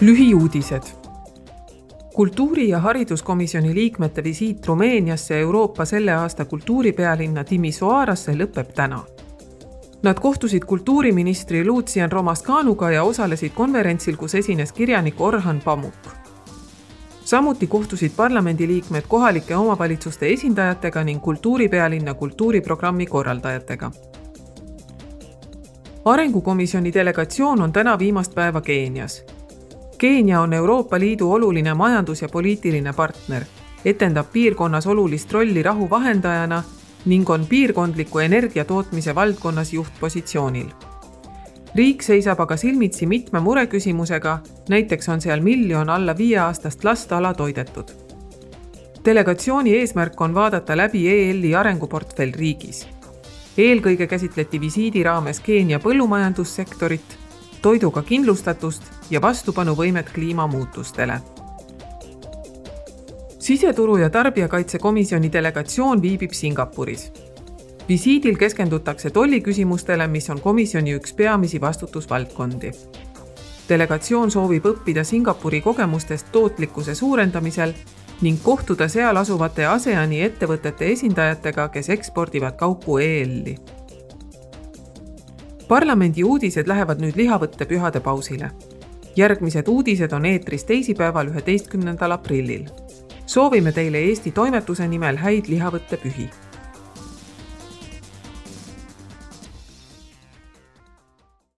lühiuudised. kultuuri- ja hariduskomisjoni liikmete visiit Rumeeniasse Euroopa selle aasta kultuuripealinna Timisoarasse lõpeb täna. Nad kohtusid kultuuriministri Lucian Romascanuga ja osalesid konverentsil, kus esines kirjanik Orhan Pamuk. samuti kohtusid parlamendiliikmed kohalike omavalitsuste esindajatega ning kultuuripealinna kultuuriprogrammi korraldajatega arengukomisjoni delegatsioon on täna viimast päeva Keenias Keenia on Euroopa Liidu oluline majandus- ja poliitiline partner, etendab piirkonnas olulist rolli rahu vahendajana ning on piirkondliku energiatootmise valdkonnas juhtpositsioonil. riik seisab aga silmitsi mitme mureküsimusega, näiteks on seal miljon alla viieaastast last alatoidetud. delegatsiooni eesmärk on vaadata läbi EL-i arenguportfell riigis. eelkõige käsitleti visiidi raames Keenia põllumajandussektorit toiduga kindlustatust ja vastupanuvõimet kliimamuutustele. siseturu ja Tarbijakaitsekomisjoni delegatsioon viibib Singapuris. visiidil keskendutakse tolliküsimustele, mis on komisjoni üks peamisi vastutusvaldkondi. delegatsioon soovib õppida Singapuri kogemustest tootlikkuse suurendamisel ning kohtuda seal asuvate ASEAN-i ettevõtete esindajatega, kes ekspordivad kaupu EL-i parlamendi uudised lähevad nüüd lihavõttepühade pausile. järgmised uudised on eetris teisipäeval, üheteistkümnendal aprillil. soovime teile Eesti Toimetuse nimel häid lihavõttepühi